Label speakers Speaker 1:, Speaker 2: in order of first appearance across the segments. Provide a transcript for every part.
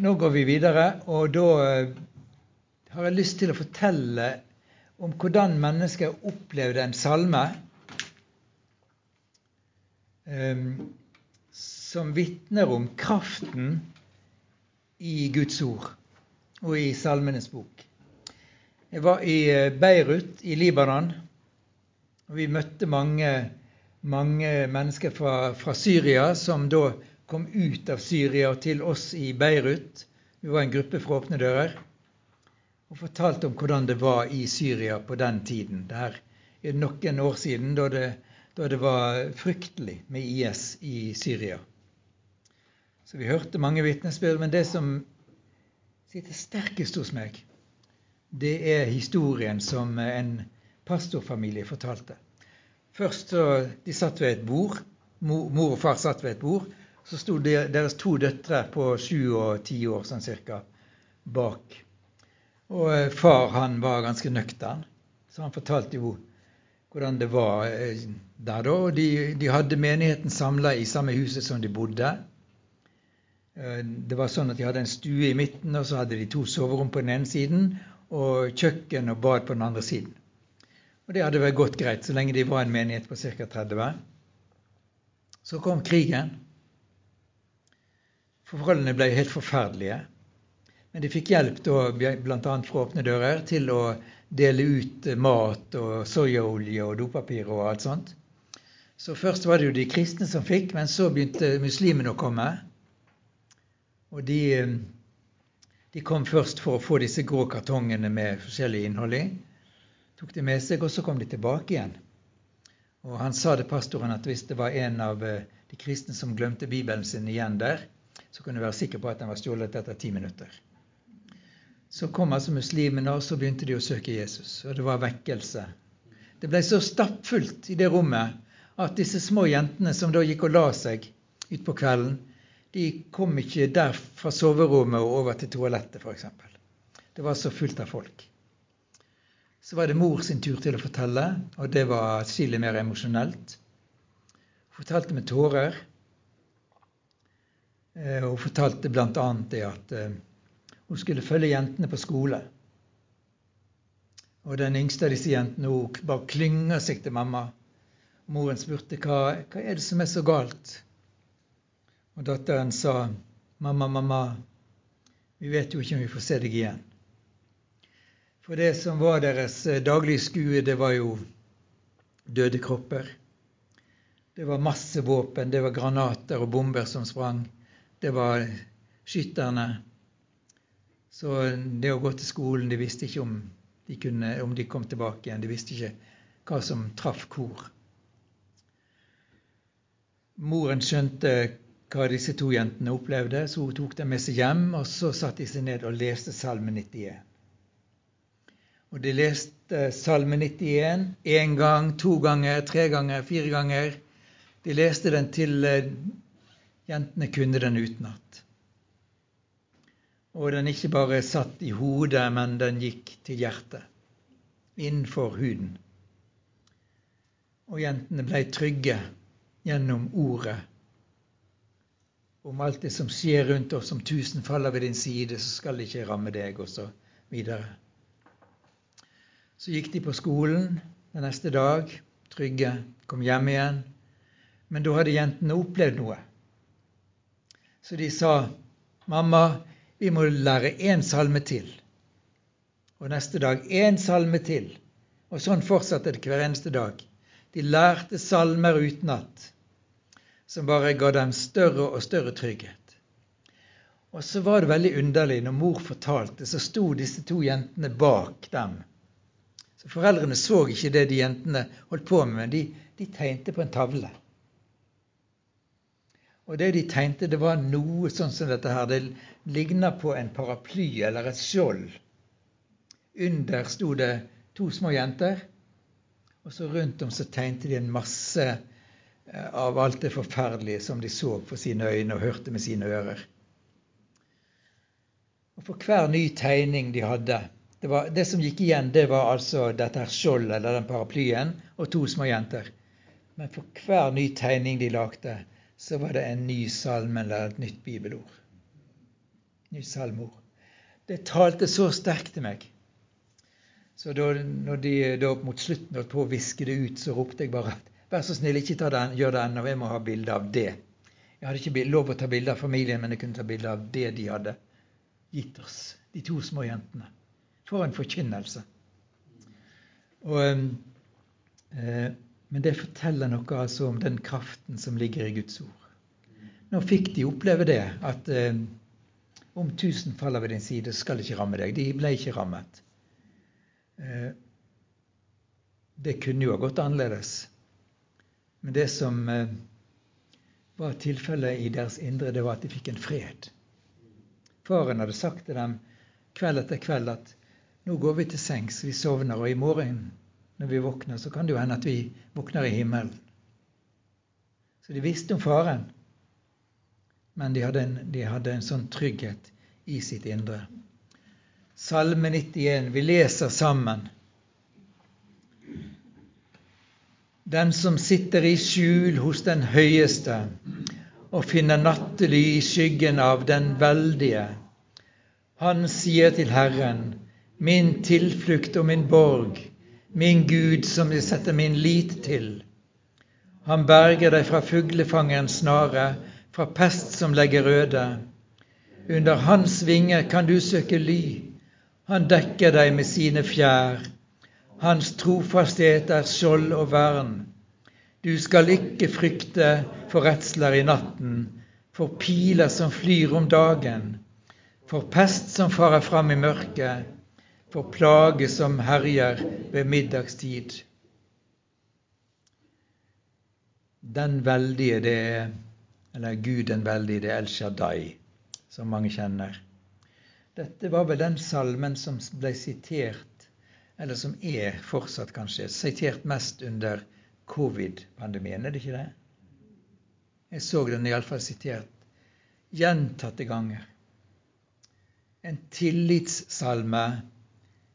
Speaker 1: nå går vi videre, og da eh, har jeg lyst til å fortelle om hvordan mennesker opplevde en salme um, som vitner om kraften i Guds ord og i Salmenes bok. Jeg var i eh, Beirut i Libanon, og vi møtte mange, mange mennesker fra, fra Syria som da kom ut av Syria til oss i Beirut. Vi var en gruppe fra Åpne dører. Og fortalte om hvordan det var i Syria på den tiden. Det er noen år siden, da det, da det var fryktelig med IS i Syria. Så vi hørte mange vitnesbyrd. Men det som sitter sterkest hos meg, det er historien som en pastorfamilie fortalte. Først så, De satt ved et bord. Mor og far satt ved et bord så sto deres to døtre på sju og ti år sånn cirka bak. Og eh, far han var ganske nøktern, så han fortalte jo hvordan det var eh, der da. De, de hadde menigheten samla i samme huset som de bodde. Eh, det var sånn at De hadde en stue i midten, og så hadde de to soverom på den ene siden og kjøkken og bad på den andre siden. Og Det hadde vært godt greit så lenge de var en menighet på ca. 30. Så kom krigen. Forholdene ble helt forferdelige. Men de fikk hjelp da, bl.a. fra Åpne dører til å dele ut mat og soyaolje og dopapir og alt sånt. Så først var det jo de kristne som fikk, men så begynte muslimene å komme. Og de, de, kom først for å få disse grå kartongene med forskjellig innhold i. Tok de med seg, og så kom de tilbake igjen. Og han sa det pastoren at hvis det var en av eh, de kristne som glemte Bibelen sin igjen der, så kunne du være sikker på at den var stjålet etter ti minutter. Så kom altså muslimene, og så begynte de å søke Jesus. Og det var vekkelse. Det ble så stappfullt i det rommet at disse små jentene som da gikk og la seg utpå kvelden, de kom ikke der fra soverommet og over til toalettet, f.eks. Det var så fullt av folk. Så var det mor sin tur til å fortelle, og det var atskillig mer emosjonelt. Hun fortalte med tårer. Eh, hun fortalte bl.a. det at eh, hun skulle følge jentene på skole. Og den yngste av disse jentene hun bare klynger seg til mamma. Moren spurte hva, hva er det som er så galt. Og datteren sa, 'Mamma, mamma, vi vet jo ikke om vi får se deg igjen.' For det som var deres eh, daglige skue, det var jo døde kropper. Det var masse våpen, det var granater og bomber som sprang det var skytterne. Så det å gå til skolen De visste ikke om de, kunne, om de kom tilbake igjen. De visste ikke hva som traff hvor. Moren skjønte hva disse to jentene opplevde, så hun tok dem med seg hjem. Og så satte de seg ned og leste Salme 91. Og de leste Salme 91 én gang, to ganger, tre ganger, fire ganger. De leste den til eh, Jentene kunne den utenat. Og den ikke bare satt i hodet, men den gikk til hjertet, innenfor huden. Og jentene ble trygge gjennom ordet om alt det som skjer rundt oss, om tusen faller ved din side, så skal det ikke ramme deg, og så videre. Så gikk de på skolen den neste dag, trygge, kom hjem igjen. Men da hadde jentene opplevd noe. Så de sa, 'Mamma, vi må lære én salme til.' Og neste dag én salme til. Og sånn fortsatte det hver eneste dag. De lærte salmer utenat, som bare ga dem større og større trygghet. Og så var det veldig underlig når mor fortalte, så sto disse to jentene bak dem. Så Foreldrene så ikke det de jentene holdt på med, men de, de tegnte på en tavle. Og det de tegnte, det var noe sånn som dette her. Det ligna på en paraply eller et skjold. Under sto det to små jenter. Og så rundt om så tegnte de en masse eh, av alt det forferdelige som de så for sine øyne og hørte med sine ører. Og For hver ny tegning de hadde Det, var, det som gikk igjen, det var altså dette her skjoldet eller den paraplyen og to små jenter. Men for hver ny tegning de lagde, så var det en ny salme eller et nytt bibelord. Nytt salmord. Det talte så sterkt til meg. Så da når de da mot slutten holdt på å viske det ut, så ropte jeg bare Vær så snill, ikke den, gjør det ennå. Jeg må ha bilde av det. Jeg hadde ikke lov å ta bilde av familien, men jeg kunne ta bilde av det de hadde gitt oss, de to små jentene. For en forkynnelse. Og, eh, men det forteller noe altså om den kraften som ligger i Guds ord. Nå fikk de oppleve det, at eh, om tusen faller ved din side, skal ikke ramme deg. De ble ikke rammet. Eh, det kunne jo ha gått annerledes. Men det som eh, var tilfellet i deres indre, det var at de fikk en fred. Faren hadde sagt til dem kveld etter kveld at nå går vi til sengs, vi sovner, og i morgen når vi våkner, så kan det jo hende at vi våkner i himmelen. Så de visste om faren, men de hadde en, de hadde en sånn trygghet i sitt indre. Salme 91, vi leser sammen. Den som sitter i skjul hos den høyeste og finner nattely i skyggen av den veldige. Han sier til Herren, min tilflukt og min borg, min Gud som jeg setter min lit til. Han berger deg fra fuglefangerens snare, fra pest som legger røde. Under hans vinger kan du søke ly. Han dekker deg med sine fjær. Hans trofasthet er skjold og vern. Du skal ikke frykte for redsler i natten, for piler som flyr om dagen, for pest som farer fram i mørket, for plage som herjer ved middagstid. Den veldige, det er Eller Gud den veldige, det er El Shaddai, som mange kjenner. Dette var vel den salmen som ble sitert eller som er fortsatt kanskje sitert mest under covid-pandemien, er det ikke det? Jeg så den iallfall sitert gjentatte ganger. En tillitssalme,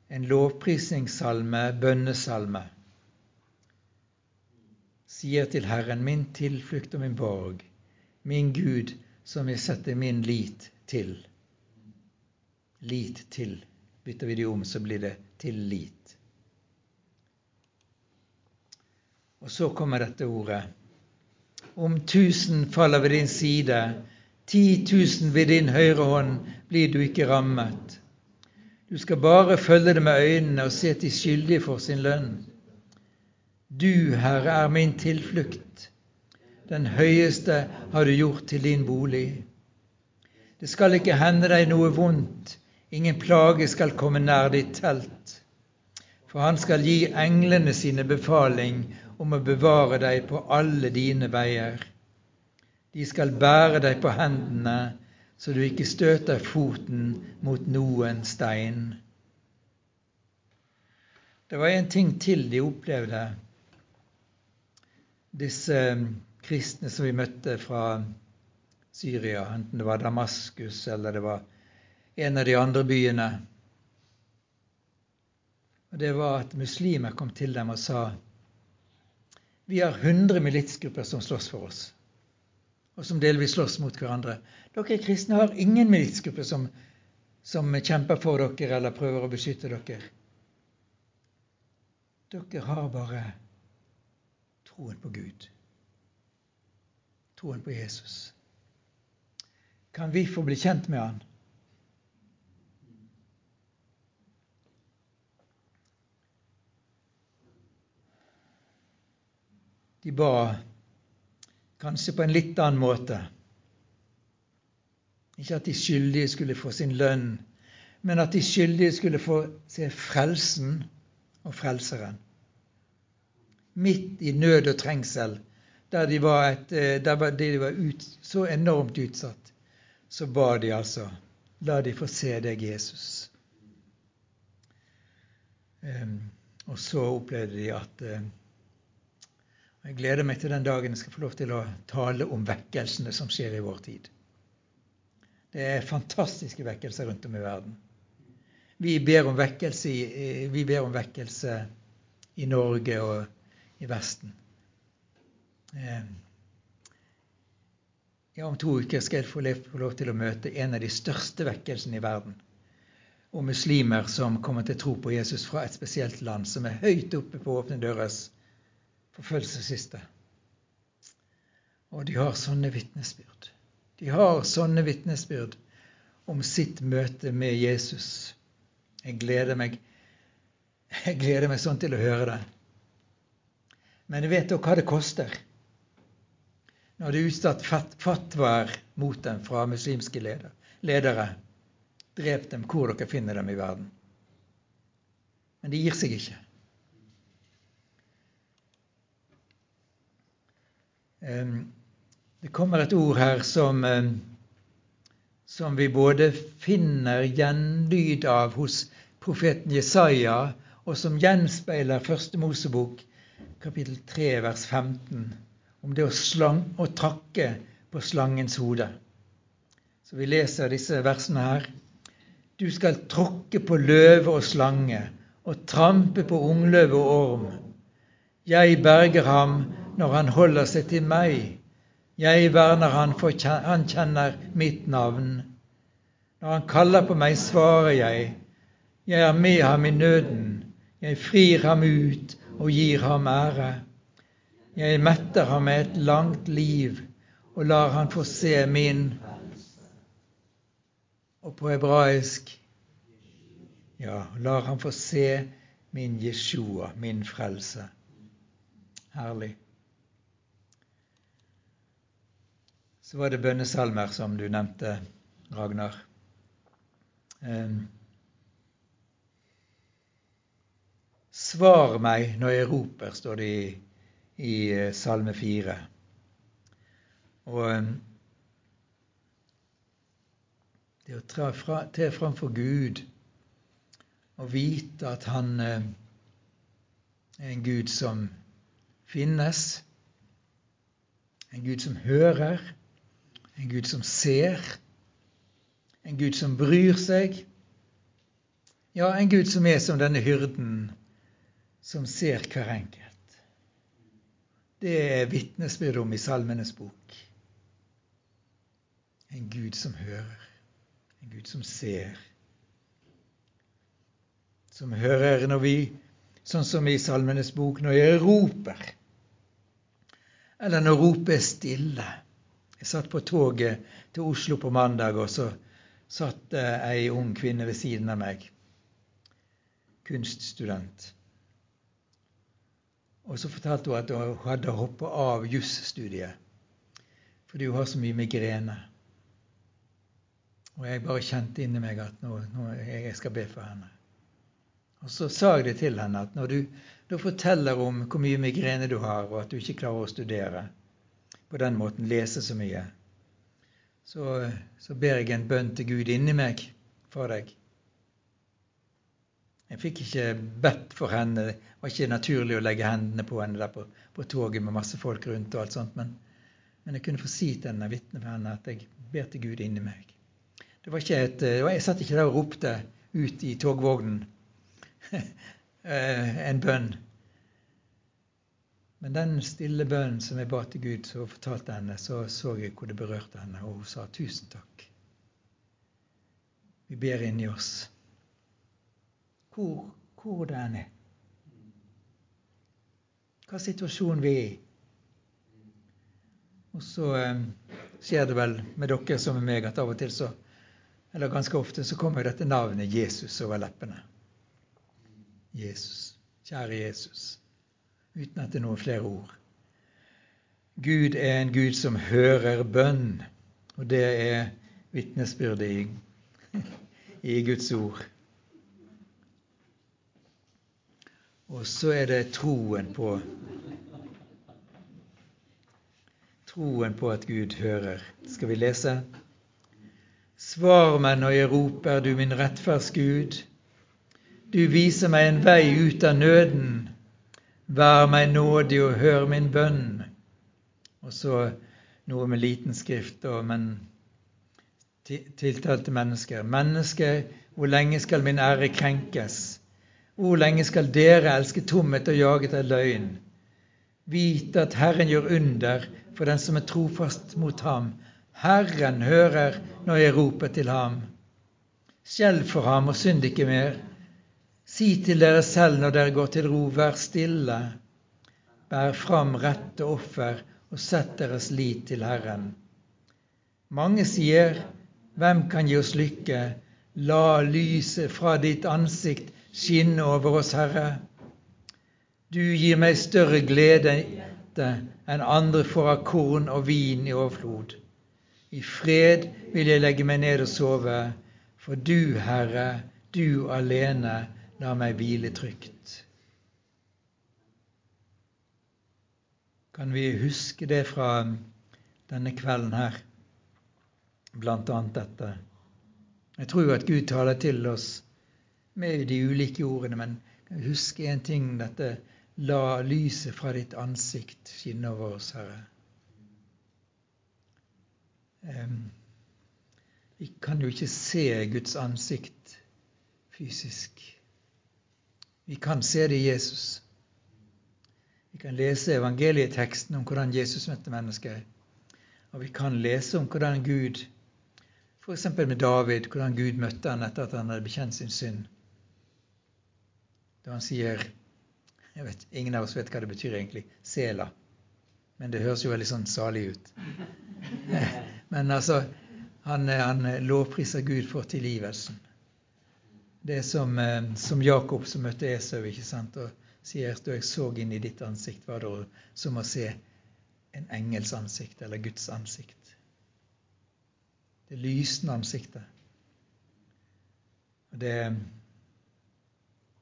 Speaker 1: en lovprisningssalme, bønnesalme. Sier til Herren, min tilflukt og min borg, min Gud, som jeg setter min lit til. Lit til. Bytter vi det om, så blir det tillit. Og så kommer dette ordet. Om tusen faller ved din side, ti tusen ved din høyre hånd, blir du ikke rammet. Du skal bare følge det med øynene og se til skyldige for sin lønn. Du, Herre, er min tilflukt. Den høyeste har du gjort til din bolig. Det skal ikke hende deg noe vondt, ingen plage skal komme nær ditt telt. For han skal gi englene sine befaling om å bevare deg på alle dine veier. De skal bære deg på hendene, så du ikke støter foten mot noen stein. Det var en ting til de opplevde, disse kristne som vi møtte fra Syria, enten det var Damaskus eller det var en av de andre byene. Og Det var at muslimer kom til dem og sa vi har 100 militsgrupper som slåss for oss, og som delvis slåss mot hverandre. Dere kristne har ingen militsgrupper som, som kjemper for dere eller prøver å beskytte dere. Dere har bare troen på Gud, troen på Jesus. Kan vi få bli kjent med Han? De ba kanskje på en litt annen måte. Ikke at de skyldige skulle få sin lønn, men at de skyldige skulle få se frelsen og frelseren. Midt i nød og trengsel, der de var, et, eh, der de var ut, så enormt utsatt, så ba de altså La de få se deg, Jesus. Um, og så opplevde de at uh, jeg gleder meg til den dagen jeg skal få lov til å tale om vekkelsene som skjer i vår tid. Det er fantastiske vekkelser rundt om i verden. Vi ber om vekkelse i, vi ber om vekkelse i Norge og i Vesten. Eh, ja, om to uker skal jeg få lov til å møte en av de største vekkelsene i verden. Og muslimer som kommer til å tro på Jesus fra et spesielt land, som er høyt oppe på Åpne dørers forfølgelsesliste. Og de har sånne vitnesbyrd. De har sånne vitnesbyrd om sitt møte med Jesus. Jeg gleder meg jeg gleder meg sånn til å høre det. Men jeg vet jo hva det koster når det er utsatt fatwaer mot dem fra muslimske ledere. Drep dem hvor dere finner dem i verden. Men de gir seg ikke. Det kommer et ord her som, som vi både finner gjenlyd av hos profeten Jesaja og som gjenspeiler Første Mosebok kapittel 3 vers 15 om det å, slang, å trakke på slangens hode. Så vi leser disse versene her. Du skal tråkke på løve og slange og trampe på ungløve og orm. Jeg berger ham når han holder seg til meg. Jeg verner han, for han kjenner mitt navn. Når han kaller på meg, svarer jeg. Jeg er med ham i nøden. Jeg frir ham ut og gir ham ære. Jeg metter ham med et langt liv og lar han få se min Og på hebraisk ja, lar han få se min Jeshua, min frelse. Herlig. Så var det bønnesalmer, som du nevnte, Ragnar. Um, Svar meg når jeg roper, står det i, i eh, Salme 4. Og eh, det å tre fra, framfor Gud og vite at Han eh, er en Gud som finnes, en Gud som hører, en Gud som ser, en Gud som bryr seg. Ja, en Gud som er som denne hyrden som ser hver enkelt. Det er vitnesbyrd om i Salmenes bok. En Gud som hører, en Gud som ser. Som hører når vi, sånn som i Salmenes bok, når jeg roper. Eller når ropet er stille. Jeg satt på toget til Oslo på mandag, og så satt ei ung kvinne ved siden av meg. Kunststudent. Og så fortalte hun at hun hadde hoppa av jusstudiet fordi hun har så mye migrene. Og jeg bare kjente inni meg at nå, nå jeg skal be for henne. Og så sa jeg det til henne at når du, du forteller om hvor mye migrene du har, og at du ikke klarer å studere, på den måten lese så mye, så, så ber jeg en bønn til Gud inni meg for deg. Jeg fikk ikke bedt for henne. Det var ikke naturlig å legge hendene på henne der på, på toget med masse folk rundt. og alt sånt, men, men jeg kunne få si til henne, vitnet for henne at jeg ber til Gud inni meg. Det var ikke et, Jeg satt ikke der og ropte ut i togvognen eh, en bønn. Men den stille bønnen som jeg ba til Gud, så fortalte henne, så så jeg hvor det berørte henne, og hun sa tusen takk. Vi ber inni oss hvor, hvor den er. Hva situasjon vi er i. Og så eh, skjer det vel med dere som med meg at av og til så, eller ganske ofte, så kommer dette navnet Jesus over leppene. Jesus. Kjære Jesus. Uten at det er noen flere ord. Gud er en Gud som hører bønn, og det er vitnesbyrdet i, i Guds ord. Og så er det troen på Troen på at Gud hører. Skal vi lese? Svar meg når jeg roper, du min rettferds Gud. Du viser meg en vei ut av nøden. Vær meg nådig og hør min bønn. Og så noe med liten skrift, men tiltalte mennesker. Mennesker, hvor lenge skal min ære krenkes? Hvor lenge skal dere elske tomhet og jaget av løgn? Vite at Herren gjør under for den som er trofast mot ham. Herren hører når jeg roper til ham. Skjelv for ham og synd ikke mer. Si til dere selv når dere går til ro, vær stille. Bær fram rette offer og sett deres lit til Herren. Mange sier, Hvem kan gi oss lykke? La lyset fra ditt ansikt skinne over oss, Herre. Du gir meg større glede enn andre får av korn og vin i overflod. I fred vil jeg legge meg ned og sove, for du, Herre, du alene lar meg hvile trygt. Kan vi huske det fra denne kvelden her, blant annet dette? Jeg tror at Gud taler til oss med de ulike ordene, men husk én ting dette La lyset fra ditt ansikt skinne over oss, Herre. Vi kan jo ikke se Guds ansikt fysisk. Vi kan se det i Jesus. Vi kan lese evangelieteksten om hvordan Jesus møtte mennesker. Og vi kan lese om hvordan Gud, f.eks. med David, hvordan Gud møtte han etter at han hadde bekjent sin synd. Da han sier jeg vet, Ingen av oss vet hva det betyr egentlig. Sela. Men det høres jo veldig sånn salig ut. Men altså, han, han lovpriser Gud for tilgivelsen. Det er som, eh, som Jakob som møtte Esau ikke sant, og sier da jeg så inn i ditt ansikt, var det som å se en engels ansikt eller Guds ansikt. Det lysende ansiktet. Og det,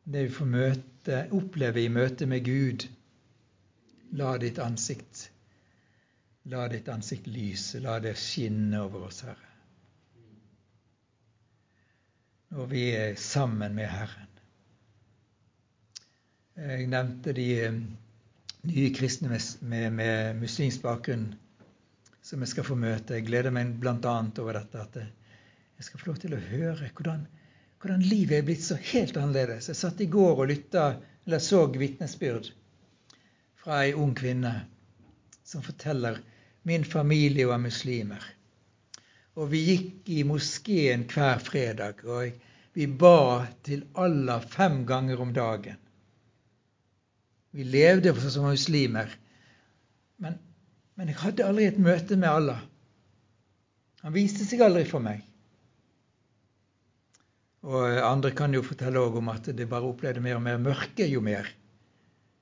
Speaker 1: det vi får møte, oppleve i møte med Gud La ditt ansikt La ditt ansikt lyse, la det skinne over oss, Herre. Når vi er sammen med Herren. Jeg nevnte de eh, nye kristne med, med, med muslimsk bakgrunn som jeg skal få møte. Jeg gleder meg bl.a. over dette at jeg skal få lov til å høre hvordan, hvordan livet er blitt så helt annerledes. Jeg satt i går og lytta, eller så vitnesbyrd fra ei ung kvinne som forteller Min familie var muslimer. Og vi gikk i moskeen hver fredag, og vi ba til Allah fem ganger om dagen. Vi levde som muslimer. Men, men jeg hadde aldri et møte med Allah. Han viste seg aldri for meg. Og andre kan jo fortelle om at de bare opplevde mer og mer mørke jo mer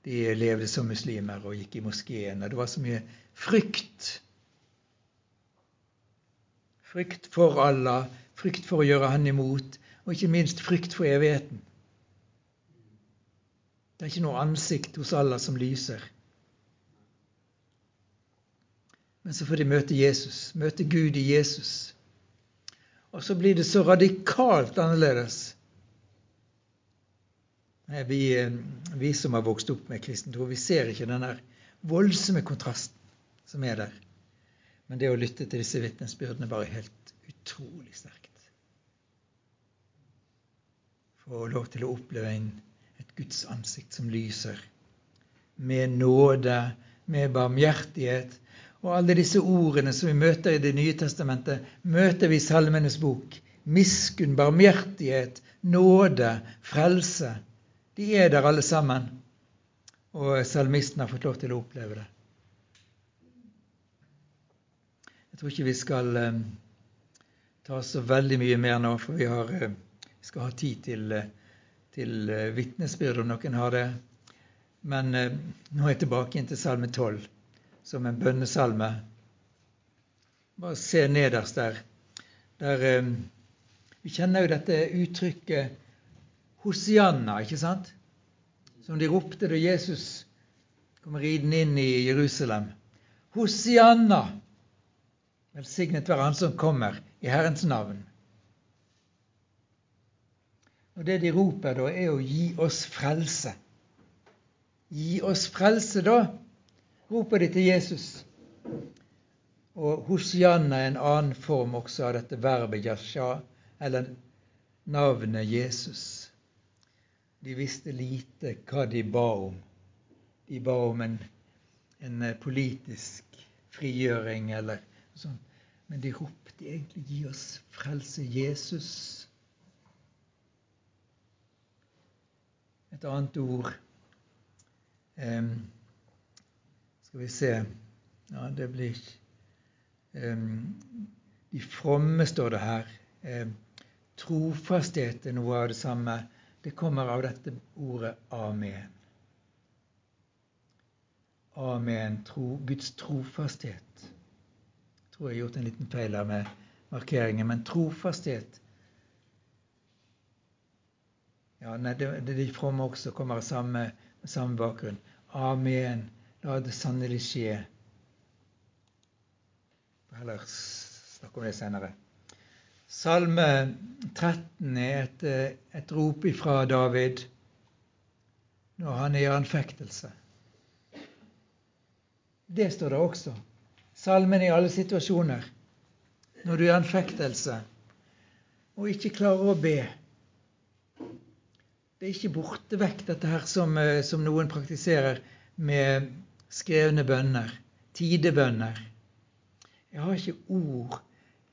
Speaker 1: de levde som muslimer og gikk i moskeen. Og det var så mye frykt. Frykt for Allah, frykt for å gjøre Han imot, og ikke minst frykt for evigheten. Det er ikke noe ansikt hos Allah som lyser. Men så får de møte Jesus, møte Gud i Jesus. Og så blir det så radikalt annerledes. Vi, vi som har vokst opp med kristen tro, vi ser ikke den der voldsomme kontrasten som er der. Men det å lytte til disse vitnesbyrdene var helt utrolig sterkt. Få lov til å oppleve en, et Guds ansikt som lyser. Med nåde, med barmhjertighet. Og alle disse ordene som vi møter i Det nye testamentet, møter vi i Salmenes bok. Miskunn, barmhjertighet, nåde, frelse. De er der alle sammen. Og salmisten har fått lov til å oppleve det. Jeg tror ikke vi skal eh, ta så veldig mye mer nå, for vi, har, eh, skal ha tid til, eh, til eh, vitnesbyrd om noen har det. Men nå er jeg tilbake inn til salme 12 som en bønnesalme. Bare se nederst der. der vi kjenner jo dette uttrykket Hosianna, ikke sant? Som de ropte da Jesus kom ridende inn i Jerusalem. Hosianna! Velsignet være Han som kommer i Herrens navn. Og Det de roper da, er å gi oss frelse. Gi oss frelse, da, roper de til Jesus. Og Hosianna er en annen form også av dette verbet yasha, eller navnet Jesus. De visste lite hva de ba om. De ba om en, en politisk frigjøring eller Sånn. Men de ropte egentlig 'Gi oss frelse, Jesus'. Et annet ord um, Skal vi se Ja, det blir um, De fromme, står det her. Um, trofasthet er noe av det samme. Det kommer av dette ordet 'amen'. Amen. Tro, Guds trofasthet. Tror jeg har gjort en liten feil her med markeringen, men trofasthet ja, nei, det, det De fromme også kommer av samme, samme bakgrunn. Amen. La det sannelig skje. Heller snakke om det senere. Salme 13 er et, et rop ifra David når han er i anfektelse. Det står det også. Salmen i alle situasjoner. Når du er i anfektelse og ikke klarer å be. Det er ikke borte vekk, dette her som, eh, som noen praktiserer med skrevne bønner, tidebønner. Jeg har ikke ord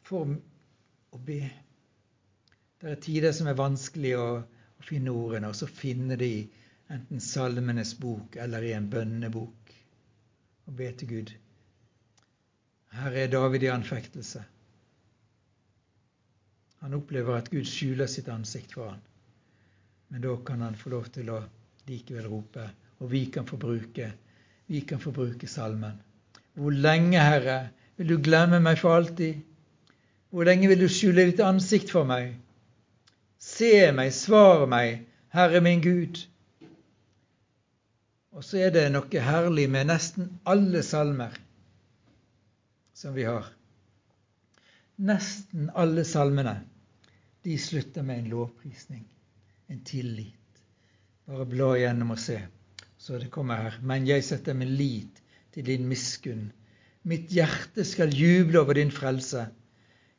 Speaker 1: for å be. Det er tider som er vanskelig å, å finne ordene, og så finne de enten Salmenes bok eller i en bønnebok og be til Gud. Her er David i anfektelse. Han opplever at Gud skjuler sitt ansikt for ham. Men da kan han få lov til å likevel rope, og vi kan få bruke, vi kan få bruke salmen. Hvor lenge, Herre, vil du glemme meg for alltid? Hvor lenge vil du skjule ditt ansikt for meg? Se meg, svar meg, Herre min Gud. Og så er det noe herlig med nesten alle salmer som vi har. Nesten alle salmene de slutter med en lovprisning, en tillit. Bare bla igjennom og se. Så det kommer her. Men jeg setter min lit til din miskunn. Mitt hjerte skal juble over din frelse.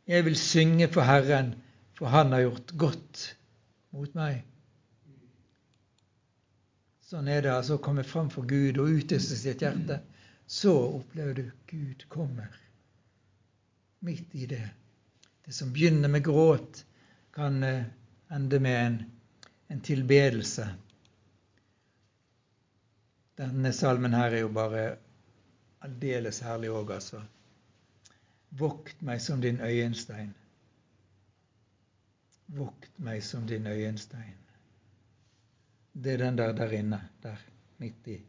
Speaker 1: Jeg vil synge for Herren, for Han har gjort godt mot meg. Sånn er det altså å komme fram for Gud og utøse sitt hjerte. Så opplever du Gud kommer midt i det. Det som begynner med gråt, kan eh, ende med en, en tilbedelse. Denne salmen her er jo bare aldeles herlig òg, altså. Vokt meg som din øyenstein. Vokt meg som din øyenstein. Det er den der der inne, der midt i,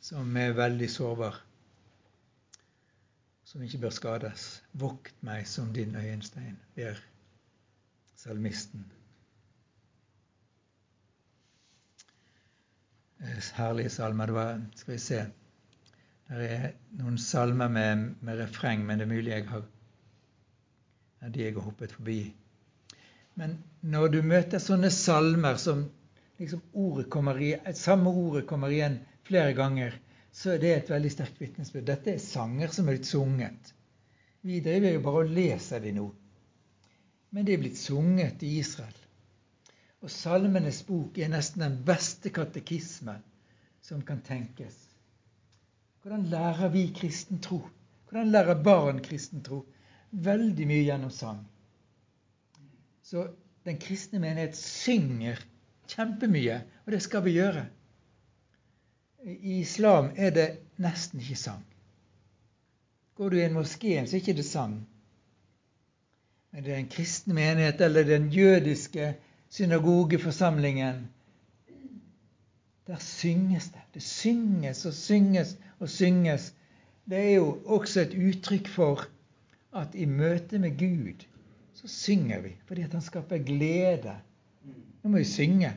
Speaker 1: som er veldig sårbar, som ikke bør skades. Vokt meg som din øyenstein, ber salmisten. Eh, herlige salmer. Det var, skal vi se Det er noen salmer med, med refreng, men det er mulig jeg har er de jeg har hoppet forbi. Men når du møter sånne salmer som liksom ordet kommer samme ordet kommer igjen flere ganger, så er det et veldig sterkt vitnesbyrd. Dette er sanger som er blitt sunget. Vi driver jo bare og leser de nå. Men de er blitt sunget i Israel. Og Salmenes bok er nesten den beste katekisme som kan tenkes. Hvordan lærer vi kristen tro? Hvordan lærer barn kristen tro? Veldig mye gjennom sang. Så den kristne menighet synger Kjempemye. Og det skal vi gjøre. I islam er det nesten ikke sang. Går du i en moské, så er det ikke sang. Men det er en kristen menighet eller den jødiske synagogeforsamlingen Der synges det. Det synges og synges og synges. Det er jo også et uttrykk for at i møte med Gud så synger vi fordi at han skaper glede nå må vi synge.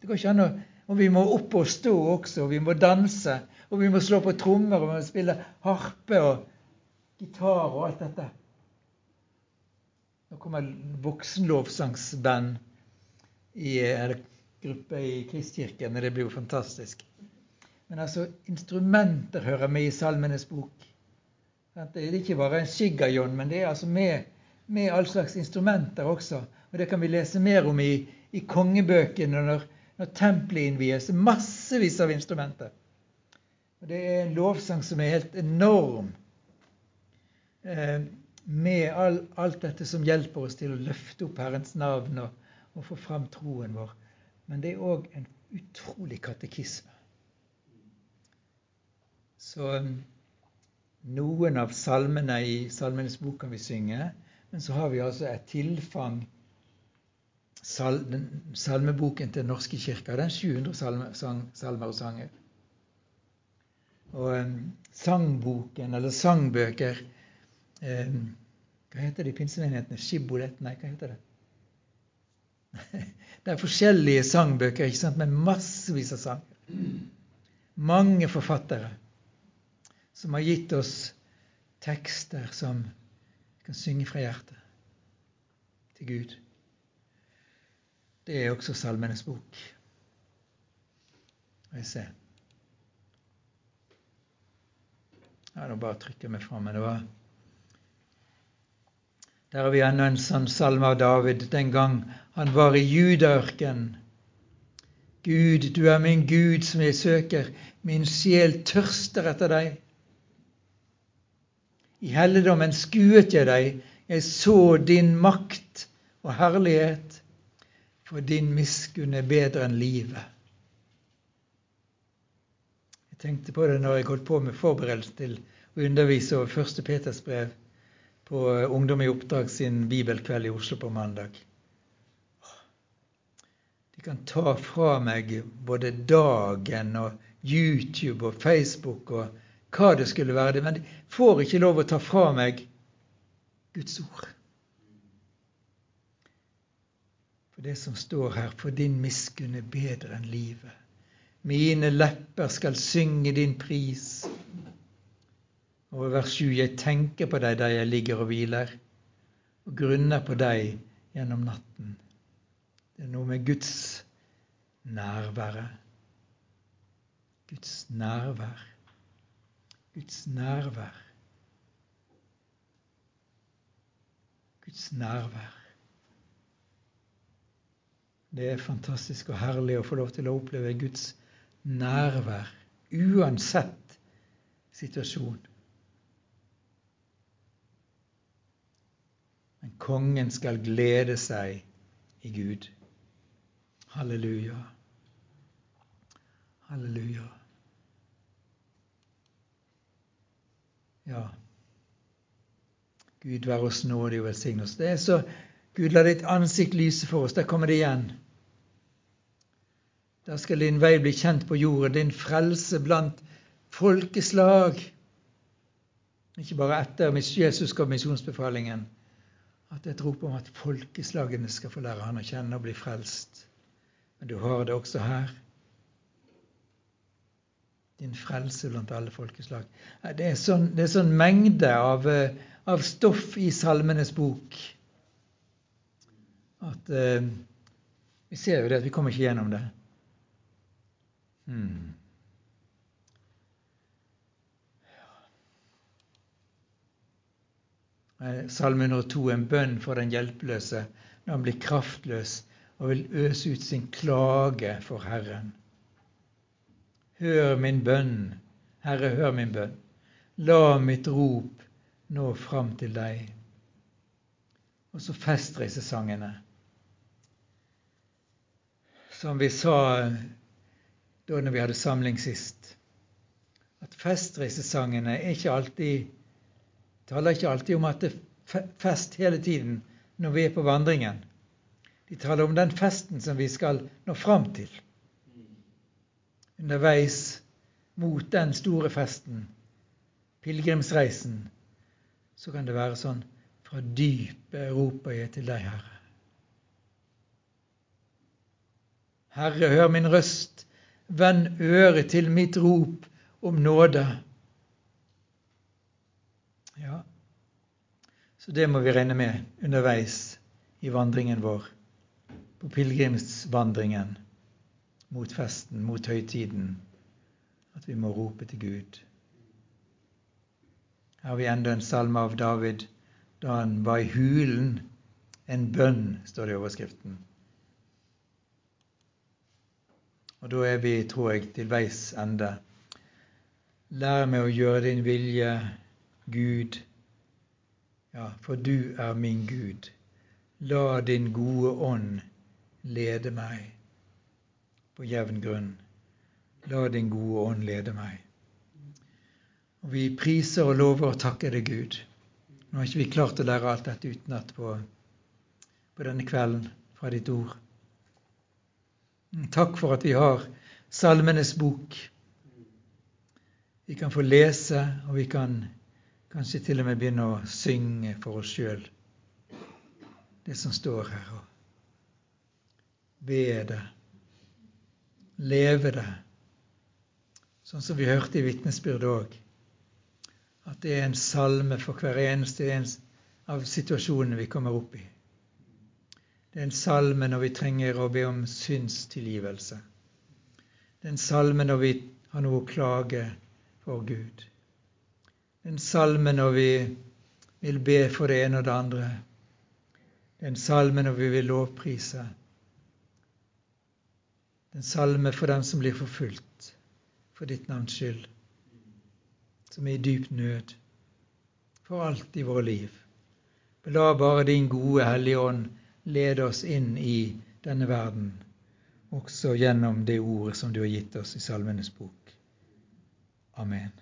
Speaker 1: Det går ikke an å Og vi må opp og stå også, og vi må danse. Og vi må slå på trommer, og vi må spille harpe og gitar og alt dette. Nå kommer voksenlovsangsband i eller gruppe i Kristkirken, og det blir jo fantastisk. Men altså, instrumenter hører med i Salmenes bok. Det er ikke bare en skigajon, men det er altså med, med all slags instrumenter også. Og det kan vi lese mer om i i kongebøkene når, når tempelet innvies. Massevis av instrumenter. Og Det er en lovsang som er helt enorm. eh, med all, alt dette som hjelper oss til å løfte opp Herrens navn og, og få fram troen vår. Men det er òg en utrolig katekisme. Så um, noen av salmene i Salmenes bok kan vi synge, men så har vi altså et tilfang salmeboken til Den norske kirka. Den 700 salme, sang, salmer og sanger. Og um, sangboken, eller sangbøker um, Hva heter det i pinsemenighetene? Shibbolett? Nei, hva heter det? Det er forskjellige sangbøker ikke sant, med massevis av sanger. Mange forfattere som har gitt oss tekster som kan synge fra hjertet til Gud. Det er også Salmenes bok. Skal vi ser Ja, nå bare trykker jeg meg fram. Men det var Der har vi ennå en sånn salme av David den gang han var i judaørkenen. Gud, du er min Gud som jeg søker. Min sjel tørster etter deg. I helligdommen skuet jeg deg. Jeg så din makt og herlighet. For din miskunn er bedre enn livet Jeg tenkte på det når jeg holdt på med forberedelse til å undervise over 1. Peters brev på Ungdom i oppdrag sin bibelkveld i Oslo på mandag. De kan ta fra meg både dagen og YouTube og Facebook og hva det skulle være, men de får ikke lov å ta fra meg Guds ord. For det som står her, for din miskunn er bedre enn livet. Mine lepper skal synge din pris. Og vers 7.: Jeg tenker på deg der jeg ligger og hviler, og grunner på deg gjennom natten. Det er noe med Guds nærværet. Guds nærvær. Guds nærvær. Guds nærvær. Det er fantastisk og herlig å få lov til å oppleve Guds nærvær uansett situasjon. Men kongen skal glede seg i Gud. Halleluja. Halleluja. Ja. Gud være oss nådig og velsigne oss. Det er så Gud, la ditt ansikt lyse for oss. Der kommer det igjen. Da skal din vei bli kjent på jorden, din frelse blant folkeslag. Ikke bare etter Jesus ga misjonsbefalingen, at det er et rop om at folkeslagene skal få lære han å kjenne og bli frelst. Men du har det også her. Din frelse blant alle folkeslag. Det er sånn, det er sånn mengde av, eh, av, stoff i Salmenes bok at eh, vi ser jo det at vi kommer ikke gjennom det. Hmm. Salme 102 en bønn for den hjelpeløse når han blir kraftløs og vil øse ut sin klage for Herren. Hør min bønn, Herre, hør min bønn. La mitt rop nå fram til deg. Og så festreisesangene. Som vi sa da når vi hadde samling sist, at festreisesangene ikke alltid, taler ikke alltid om at det er fest hele tiden når vi er på vandringen. De taler om den festen som vi skal nå fram til. Underveis mot den store festen, pilegrimsreisen, så kan det være sånn Fra dypet roper jeg til deg, Herre. Herre, hør min røst Vend øret til mitt rop om nåde. Ja, så det må vi regne med underveis i vandringen vår, på pilegrimsvandringen mot festen, mot høytiden, at vi må rope til Gud. Her har vi enda en salme av David da han var i hulen. En bønn, står det i overskriften. Og da er vi, tror jeg, til veis ende. Lær meg å gjøre din vilje, Gud. Ja, for du er min Gud. La din gode ånd lede meg på jevn grunn. La din gode ånd lede meg. Og Vi priser og lover og takker deg, Gud. Nå har ikke vi klart å lære alt dette utenat på, på denne kvelden fra ditt ord. Takk for at vi har Salmenes bok. Vi kan få lese, og vi kan kanskje til og med begynne å synge for oss sjøl det som står her, og be det, leve det, sånn som vi hørte i vitnesbyrdet òg, at det er en salme for hver eneste en av situasjonene vi kommer opp i. Det er en salme når vi trenger å be om synstilgivelse. Det er en salme når vi har noe å klage for Gud. Det er en salme når vi vil be for det ene og det andre. Det er en salme når vi vil lovprise. Det er en salme for dem som blir forfulgt for ditt navns skyld, som er i dyp nød for alt i våre liv. La bare din gode Hellige Ånd lede oss inn i denne verden, også gjennom det ordet som du har gitt oss i Salmenes bok. Amen.